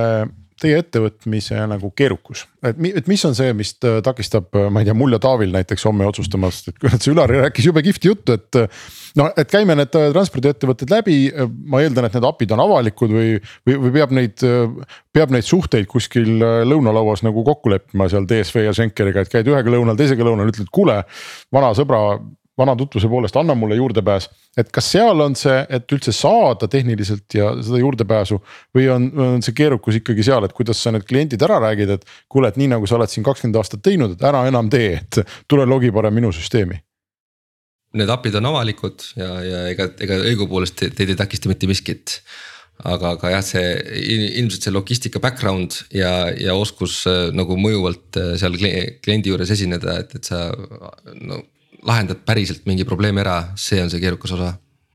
teie ettevõtmise nagu keerukus, et, et mis on see, mis takistab, ma ei tea, mul ja Taavil näiteks homme otsustamast, et kurat, see Ülari rääkis jube kihvti juttu, et. noh, et käime need transpordiettevõtted läbi, ma eeldan, et need API-d on avalikud või, või, või peab neid. peab neid suhteid kuskil lõunalauas nagu kokku leppima seal DSV ja Schenkeriga, et käid ühega lõunal, teisega lõunal, ütled kuule, vana sõbra vana tutvuse poolest, anna mulle juurdepääs. et kas seal on see, et üldse saada tehniliselt ja seda juurdepääsu või on, on see keerukus ikkagi seal, et kuidas sa need kliendid ära räägid, et. kuule, et nii nagu sa oled siin kakskümmend aastat teinud, et ära enam tee, et tule logi parem minu süsteemi. Need API-d on avalikud ja, ja ega, ega õigupoolest teid ei takista mitte miskit aga, aga jah, see ilmselt see logistika background ja, ja oskus äh, nagu mõjuvalt äh, seal kliendi juures esineda, et, et sa no lahendad päriselt mingi probleemi ära, see on see keerukas osa.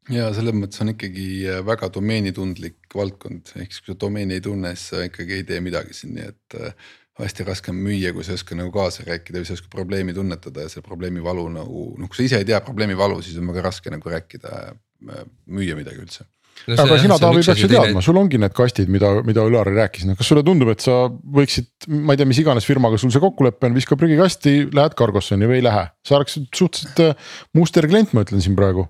ja selles mõttes on ikkagi äh, väga domeenitundlik valdkond, ehk siis kui sa domeeni ei tunne, siis sa ikkagi ei tee midagi siin, nii et äh, hästi raske on müüa, kui sa ei oska nagu kaasa rääkida või sa ei oska probleemi tunnetada ja see probleemi valu nagu noh, kui sa ise ei tea probleemi valu, siis on väga raske nagu rääkida, äh, müüa midagi üldse no aga sina, Taavi, peaks ju teadma, sul ongi need kastid, mida, mida Ülar rääkis, no kas sulle tundub, et sa võiksid, ma ei tea, mis iganes firmaga sul see kokkulepe on, viska prügikasti, lähed Cargossoni või ei lähe, sa oleksid suhteliselt äh, muster klient, ma ütlen siin praegu.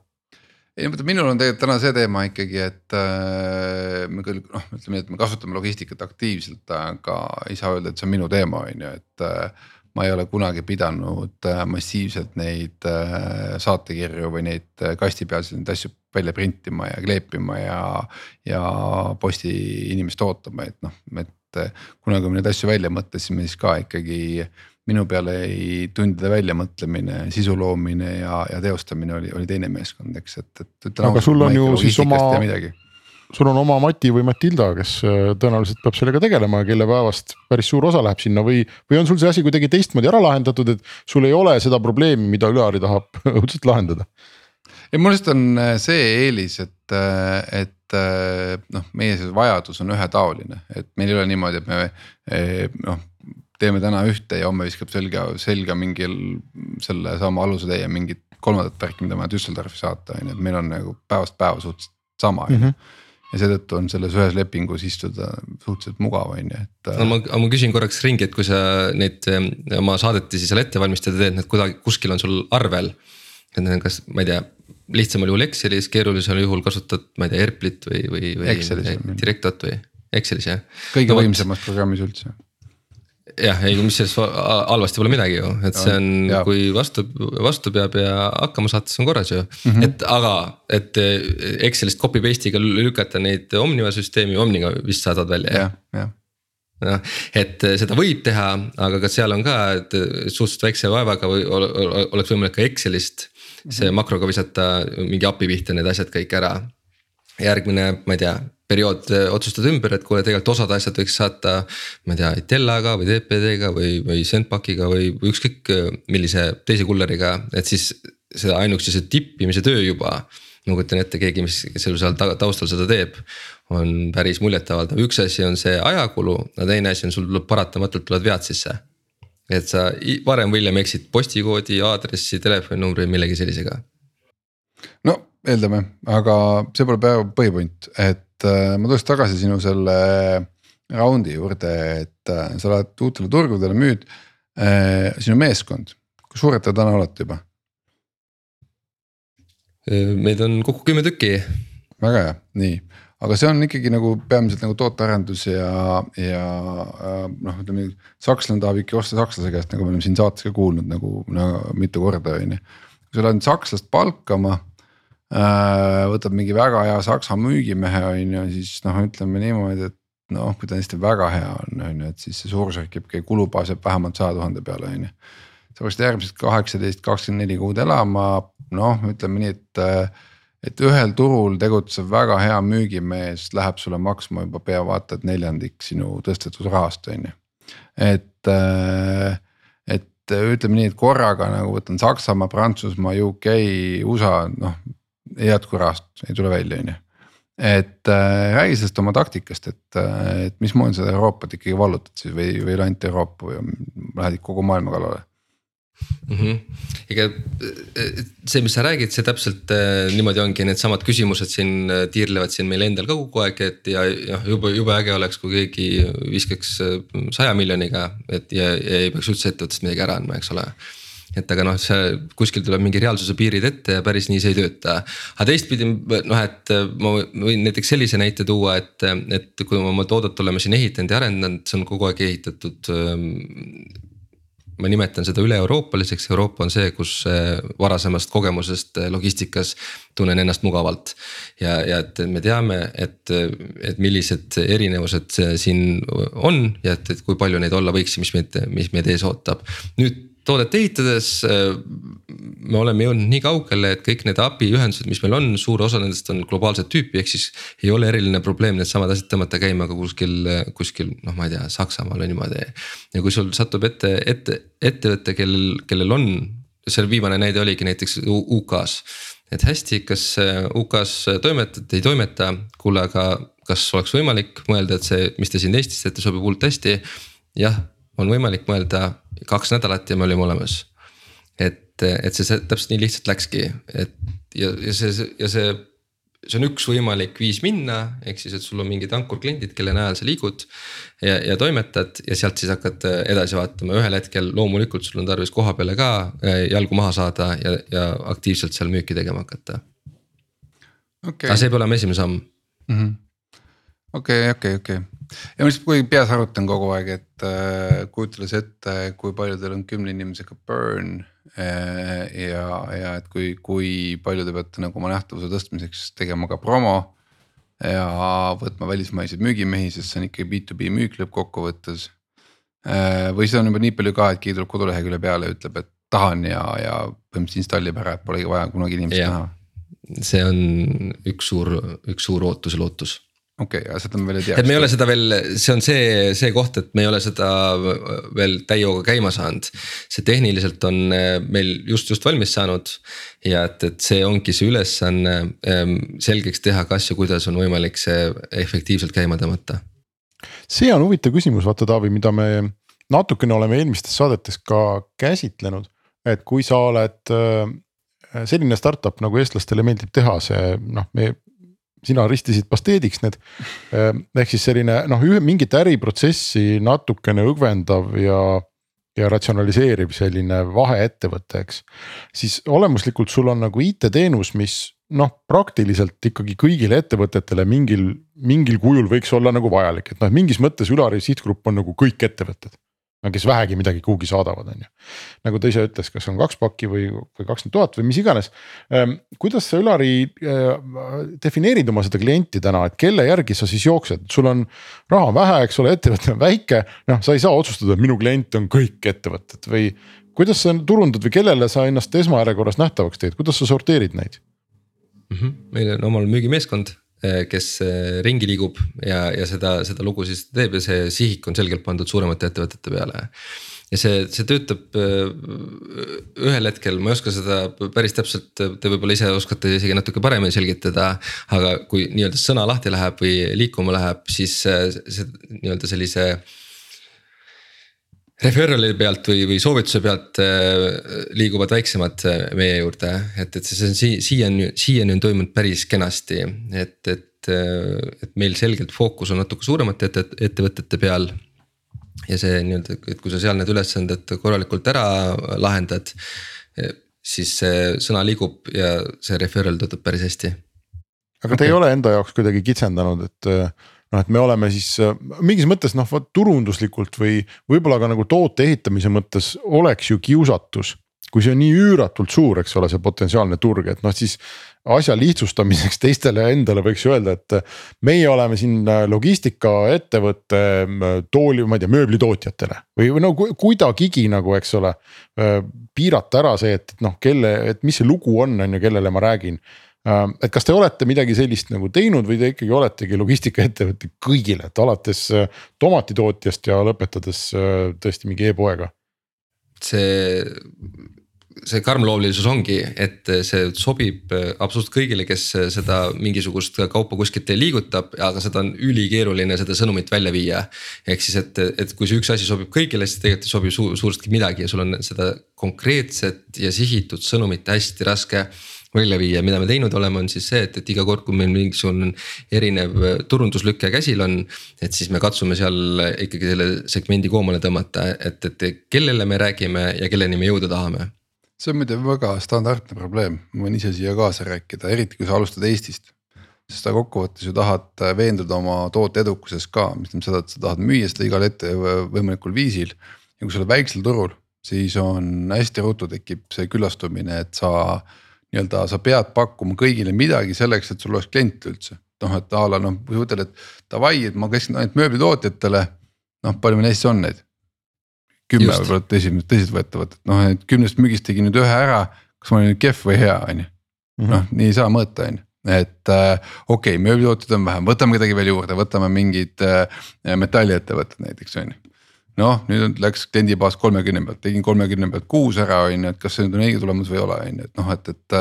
Ei no vaata, minul on tegelikult täna see teema ikkagi, et äh, me küll noh, ütleme nii, et me kasutame logistikat aktiivselt, aga ei saa öelda, et see on minu teema, on ju, et äh, ma ei ole kunagi pidanud äh, massiivselt neid äh, saatekirju või neid äh, kastipealseid neid asju välja printima ja kleepima ja. ja posti inimest ootama, et noh, et kunagi kui me neid asju välja mõtlesime, siis ka ikkagi minu peale ei tundide väljamõtlemine, sisu loomine ja, ja teostamine oli, oli teine meeskond, eks, et, et. aga sul on ju siis oma sul on oma Mati või Matilda, kes äh, tõenäoliselt peab sellega tegelema ja kelle päevast päris suur osa läheb sinna või, või on sul see asi kuidagi teistmoodi ära lahendatud, et sul ei ole seda probleemi, mida Üleari tahab *laughs* õudselt lahendada? Ei, mul lihtsalt on äh, see eelis, et, äh, et noh, meie see vajadus on ühetaoline, et meil ei ole niimoodi, et me noh teeme täna ühte ja homme viskab selga, selga mingil sellesama alusetäie mingit kolmandat värki, mida on vaja Düsseldorfi saata, on ju, et meil on nagu päevast päeva suhteliselt sama mm. -hmm ja seetõttu on selles ühes lepingus istuda suhteliselt mugav, on ju, et. no ma, ma küsin korraks ringi, et kui sa neid oma saadetisi seal ette valmistada teed, need kuidagi kuskil on sul arvel. et need on kas, ma ei tea, lihtsamal juhul Excelis, keerulisel juhul kasutad, ma ei tea, Airplit või, või, või Directot või Excelis jah. kõige no, võimsamas programmis üldse jah, ei mis selles halvasti pole midagi ju, et see on, kui vastu, vastu peab ja hakkama saad, siis on korras ju mm. -hmm. et aga, et eh, Excelist copy paste'iga lükata neid Omniva süsteemi, Omniga vist saadad välja jah ja.? noh, et eh, seda võib teha, aga kas seal on ka, et suhteliselt väikse vaevaga või oleks võimalik ka Excelist. See makroga visata mingi API pihta need asjad kõik ära. järgmine, ma ei tea periood otsustad ümber, et kuule, tegelikult osad asjad võiks saata. ma ei tea, Itellaga või TPD-ga või, või Sendpakiga või, või ükskõik millise teise kulleriga, et siis seda ainuüksi see tippimise töö juba. ma kujutan ette, keegi, mis seal seal taustal seda teeb, on päris muljetavaldav, üks asi on see ajakulu, aga teine asi on, sul tuleb paratamatult tulevad vead sisse et sa varem või hiljem eksid postikoodi, aadressi, telefoninumbri või millegi sellisega. no eeldame, aga see pole päeva põhipoint, et äh, ma tuleks tagasi sinu selle round'i juurde, et äh, sa lähed uutele turgudele, müüd äh,. sinu meeskond, kui suured te täna olete juba? meid on kokku kümme tükki. väga hea, nii, aga see on ikkagi nagu peamiselt nagu tootearendus ja, ja äh, noh, ütleme sakslane tahab ikka osta sakslase käest, nagu me oleme siin saates ka kuulnud nagu no, mitu korda on ju. kui sa lähed sakslast palkama äh,, võtab mingi väga hea saksa müügimehe on ju, siis noh, ütleme niimoodi, et noh, kui ta tõesti väga hea on, on ju, et siis see suurusjärk jääb, kulubaas jääb vähemalt saja tuhande peale, on ju. sa peaksid järgmised kaheksateist, kakskümmend neli kuud elama, noh, ütleme nii, et. Et ühel turul tegutsev väga hea müügimees läheb sulle maksma juba pea vaata et neljandik sinu tõstetud rahast, on ju. et, et ütleme nii, et korraga nagu võtan Saksamaa, Prantsusmaa, UK, USA, noh ei jätku rahast, ei tule välja, on ju et äh, räägi sellest oma taktikast, et, äh, et mismoodi sa Euroopat ikkagi vallutad siis või, või ainult Euroopa või lähed kogu maailma kallale mm? -hmm. ega äh, see, mis sa räägid, see täpselt äh, niimoodi ongi, needsamad küsimused siin äh, tiirlevad siin meil endal ka kogu aeg, et ja noh, jube, jube äge oleks, kui keegi viskaks saja miljoniga, et ja, ja ei peaks üldse ettevõttest midagi ära andma, eks ole et aga noh, see kuskil tuleb mingi reaalsuse piirid ette ja päris nii see ei tööta. aga teistpidi noh, et ma võin näiteks sellise näite tuua, et, et kui me oma toodet oleme siin ehitanud ja arendanud, see on kogu aeg ehitatud ähm, ma nimetan seda üle-euroopaliseks, Euroopa on see, kus varasemast kogemusest logistikas tunnen ennast mugavalt. ja, ja et me teame, et, et millised erinevused siin on ja et, et kui palju neid olla võiks ja mis meid, mis meid ees ootab. nüüd toodet ehitades äh, me oleme jõudnud nii kaugele, et kõik need API ühendused, mis meil on, suur osa nendest on globaalset tüüpi, ehk siis. ei ole eriline probleem needsamad asjad tõmmata käima ka kuskil, kuskil noh, ma ei tea, Saksamaal või niimoodi. ja kui sul satub ette, ette, ettevõte, kellel, kellel on, see viimane näide oligi näiteks UK-s. et hästi, kas äh, UK-s toimetad, ei toimeta, kuule, aga kas oleks võimalik mõelda, et see, mis te siin Eestis teete, sobib hullult hästi. jah on võimalik mõelda kaks nädalat ja me olime olemas. et, et see, see täpselt nii lihtsalt läkski, et ja, ja see, ja see, see on üks võimalik viis minna, ehk siis, et sul on mingid ankurkliendid, kelle najal sa liigud. ja, ja toimetad ja sealt siis hakkad edasi vaatama, ühel hetkel loomulikult sul on tarvis koha peale ka eh, jalgu maha saada ja, ja aktiivselt seal müüki tegema hakata okay.. aga see peab olema esimene samm. Mhm. okei, okei, okei ja ma lihtsalt peas arutan kogu aeg, et äh, kujutades ette, kui palju teil on kümne inimesega burn äh,. ja, ja et kui, kui palju te peate nagu oma nähtavuse tõstmiseks tegema ka promo. ja võtma välismaiseid müügimehi, sest see on ikkagi B2B müük lõppkokkuvõttes äh,. või see on juba nii palju ka, et keegi tuleb kodulehekülje peale ja ütleb, et tahan ja, ja põhimõtteliselt installib ära, et polegi vaja kunagi inimest näha. see on üks suur, üks suur ootus ja lootus okei okay,, aga seda me veel ei tea. et me ei ole seda veel, see on see, see koht, et me ei ole seda veel täie hooga käima saanud. see tehniliselt on eh, meil just, just valmis saanud. ja et, et see ongi see ülesanne ehm, selgeks teha, kas ja kuidas on võimalik see efektiivselt käima tõmmata. see on huvitav küsimus, vaata Taavi, mida me natukene oleme eelmistes saadetes ka käsitlenud. et kui sa oled eh, selline startup nagu eestlastele meeldib teha, see noh, me sina ristisid pasteediks need. Ehk siis selline noh, mingit äriprotsessi natukene õgvendav ja, ja ratsionaliseeriv selline vaheettevõte, eks. siis olemuslikult sul on nagu IT-teenus, mis noh, praktiliselt ikkagi kõigile ettevõtetele mingil, mingil kujul võiks olla nagu vajalik, et noh, mingis mõttes Ülari sihtgrupp on nagu kõik ettevõtted kes vähegi midagi kuhugi saadavad, on ju. nagu ta ise ütles, kas on kaks pakki või, või kakskümmend tuhat või mis iganes. Ehm, kuidas sa Ülari äh, defineerid oma seda klienti täna, et kelle järgi sa siis jooksed, sul on raha vähe, eks ole, ettevõte on väike. noh, sa ei saa otsustada, et minu klient on kõik ettevõtted või kuidas sa turundad või kellele sa ennast esmajärjekorras nähtavaks teed, kuidas sa sorteerid neid mm? -hmm. meil on omal müügimeeskond kes eh, ringi liigub ja, ja seda, seda lugu siis teeb ja see sihik on selgelt pandud suuremate ettevõtete peale. ja see, see töötab eh, ühel hetkel, ma ei oska seda päris täpselt, te võib-olla ise oskate isegi natuke paremini selgitada. aga kui nii-öelda sõna lahti läheb või liikuma läheb, siis see nii-öelda sellise referral'i pealt või, või soovituse pealt liiguvad väiksemad meie juurde, et, et see on siiani, siiani on toimunud päris kenasti, et, et et meil selgelt fookus on natuke suuremate ette, ettevõtete peal. ja see nii-öelda, et kui sa seal need ülesanded korralikult ära lahendad, siis see sõna liigub ja see referral töötab päris hästi. aga te okay. ei ole enda jaoks kuidagi kitsendanud, et noh, et me oleme siis mingis mõttes noh, vot turunduslikult või võib-olla ka nagu toote ehitamise mõttes oleks ju kiusatus kui see on nii üüratult suur, eks ole, see potentsiaalne turg, et noh, siis asja lihtsustamiseks *laughs* teistele endale võiks öelda, et meie oleme siin logistikaettevõte tooli, ma ei tea, mööblitootjatele või, või no kuidagigi nagu, eks ole. piirata ära see, et noh, kelle, et mis see lugu on, on ju, kellele ma räägin Äh, et kas te olete midagi sellist nagu teinud või te ikkagi oletegi logistikaettevõte kõigile, et alates äh, tomatitootjast ja lõpetades äh, tõesti mingi e-poega? see, see karmloomulisus ongi, et see sobib absoluutselt kõigile, kes seda mingisugust kaupa kuskilt liigutab, aga seda on ülikeeruline seda sõnumit välja viia. ehk siis, et, et kui see üks asi sobib kõigile, siis tegelikult ei sobi su suuresti midagi ja sul on seda konkreetset ja sihitud sõnumit hästi raske välja viia, mida me teinud oleme, on siis see, et, et iga kord, kui meil mingisugune erinev äh, turunduslüke käsil on. et siis me katsume seal ikkagi selle segmendi koomale tõmmata, et, et kellele me räägime ja kelleni me jõuda tahame. see on muide väga standardne probleem, ma võin ise siia kaasa rääkida, eriti kui sa alustad Eestist sest sa kokkuvõttes ju tahad äh, veenduda oma toote edukuses ka, mis tähendab seda, et sa tahad müüa seda igal ette võimalikul viisil. ja kui sa oled väiksel turul, siis on hästi ruttu tekib see küllastumine, et sa nii-öelda sa pead pakkuma kõigile midagi selleks, et sul oleks kliente üldse. noh, et a la noh, kui ütled, et davai, et ma keskendun ainult mööblitootjatele. noh, palju meil Eestis on neid? kümme võib-olla tõsiselt, tõsiseltvõetavat, et noh, et kümnest müügist tegin nüüd ühe ära, kas ma olen nüüd kehv või hea, on ju. Mhm. noh, nii ei saa mõõta, on ju et äh, okei okay,, mööblitootjaid on vähem, võtame kedagi veel juurde, võtame mingid äh, metalliettevõtted näiteks on ju noh, nüüd läks kliendibaas kolmekümne pealt, tegin kolmekümne pealt kuus ära, on ju, et kas see nüüd on õige tulemus või ei ole, on ju, et noh, et, et.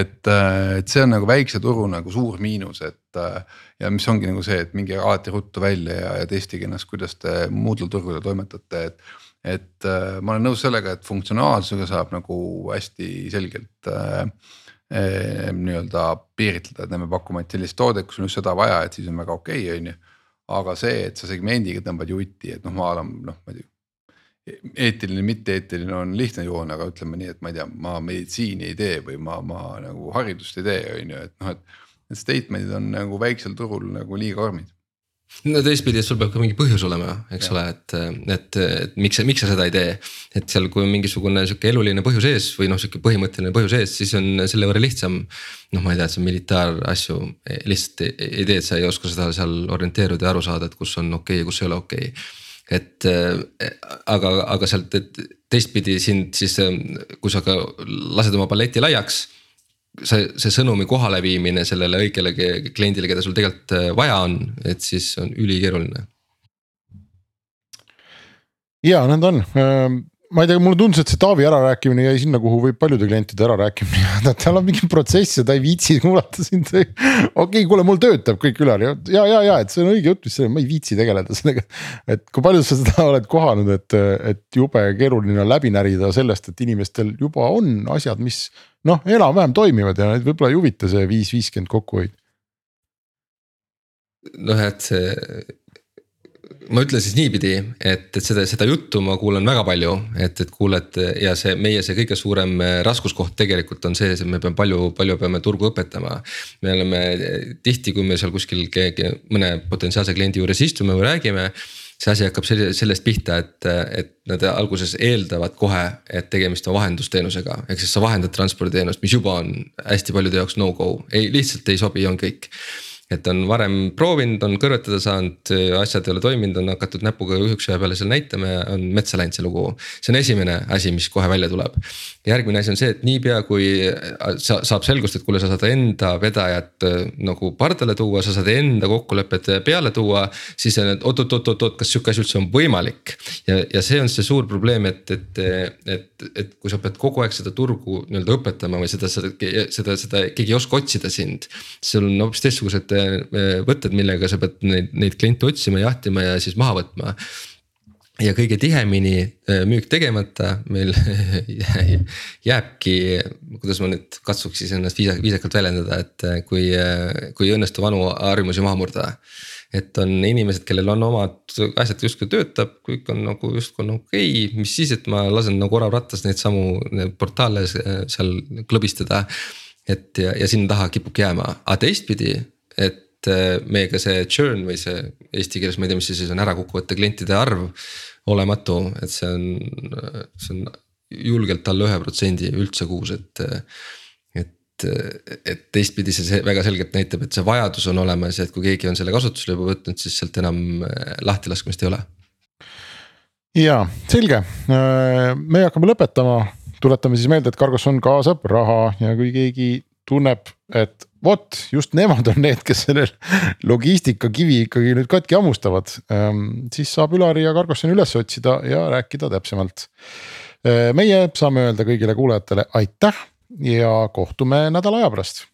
et, et see on nagu väikse turu nagu suur miinus, et ja mis ongi nagu see, et minge alati ruttu välja ja, ja testige ennast, kuidas te muudel turgudel toimetate, et. et ma olen nõus sellega, et funktsionaalsusega saab nagu hästi selgelt äh, nii-öelda piiritleda, et me pakume ainult sellist toodet, kus on just seda vaja, et siis on väga okei okay,, on ju aga see, et sa segmendiga tõmbad jutti, et noh, ma olen noh, ma ei tea. eetiline, mitte-eetiline on lihtne joon, aga ütleme nii, et ma ei tea, ma meditsiini ei tee või ma, ma nagu haridust ei tee, on ju, et noh, et. Need statement'id on nagu väiksel turul nagu liiga karmid no teistpidi, et sul peab ka mingi põhjus olema, eks ja. ole, et, et, et miks sa, miks sa seda ei tee. et seal, kui on mingisugune sihuke eluline põhjus ees või noh, sihuke põhimõtteline põhjus ees, siis on selle võrra lihtsam. noh, ma ei tea, et on militaarasju lihtsalt ei, ei tee, et sa ei oska seda seal orienteeruda ja aru saada, et kus on okei okay ja kus ei ole okei okay. et aga, aga sealt, teistpidi sind siis, kui sa ka lased oma balleti laiaks see, see sõnumi kohaleviimine sellele õigele kliendile, keda sul tegelikult äh, vaja on, et siis on ülikeeruline. ja need on, ma ei tea, mulle tundus, et see Taavi ärarääkimine jäi sinna, kuhu võib paljude klientide ärarääkimine *laughs* jääda, tal on mingi protsess ja ta ei viitsi *laughs* kuulata sind. okei okay,, kuule, mul töötab kõik ülal ja, ja, ja, ja et see on õige jutt, mis ma ei viitsi tegeleda sellega. et kui palju sa seda *laughs* oled kohanud, et, et jube keeruline on läbi närida sellest, et inimestel juba on asjad, mis noh, enam-vähem toimivad ja neid võib-olla ei huvita see viis, viiskümmend kokkuhoid. noh, et see, ma ütlen siis niipidi, et, et seda, seda juttu ma kuulan väga palju, et, et kuuled ja see meie see kõige suurem raskuskoht tegelikult on see, et me peame palju, palju peame turgu õpetama. me oleme tihti, kui me seal kuskil keegi, mõne potentsiaalse kliendi juures istume või räägime see asi hakkab sellest pihta, et, et nad alguses eeldavad kohe, et tegemist on vahendusteenusega, ehk siis sa vahendad transporditeenust, mis juba on hästi paljude jaoks no-go, ei lihtsalt ei sobi, on kõik et on varem proovinud, on kõrvetada saanud, asjad ei ole toiminud, on hakatud näpuga ühe peale seal näitama ja on metsa läinud see lugu. see on esimene asi, mis kohe välja tuleb. järgmine asi on see, et niipea kui sa, saab selgust, et kuule, sa saad enda vedajat äh, nagu pardale tuua, sa saad enda kokkulepet peale tuua. siis on, et oot-oot-oot-oot, kas sihuke asi üldse on võimalik ja, ja see on see suur probleem, et, et, et, et kui sa pead kogu aeg seda turgu nii-öelda õpetama või seda, seda, seda, seda keegi ei oska otsida sind. sul on hoopis teistsugused võtted, millega sa pead neid, neid kliente otsima, jahtima ja siis maha võtma ja kõige tihemini äh, müük tegemata meil *laughs* jääbki, kuidas ma nüüd katsuks siis ennast viisa, viisakalt väljendada, et äh, kui, äh, kui ei õnnestu vanu harjumusi maha murda. et on inimesed, kellel on omad asjad justkui töötab, kõik on nagu justkui on okei okay,, mis siis, et ma lasen nagu orav rattas neid samu portaale seal klõbistada. et ja, ja sinna taha kipubki jääma, aga teistpidi, et meiega see churn või see eesti keeles, ma ei tea, mis see siis on, ärakukkuvate klientide arv olematu, et see on, see on julgelt alla ühe protsendi üldse kuus, et. et, et teistpidi see väga selgelt näitab, et see vajadus on olemas ja et kui keegi on selle kasutusele juba võtnud, siis sealt enam äh, lahtilaskmist ei ole. ja selge, äh, me hakkame lõpetama, tuletame siis meelde, et Cargosson kaasab raha ja kui keegi tunneb, et vot just nemad on need, kes selle logistika kivi ikkagi nüüd katki hammustavad. Ähm, siis saab Ülari ja Cargossoni üles otsida ja rääkida täpsemalt. Äh, meie saame öelda kõigile kuulajatele aitäh ja kohtume nädala aja pärast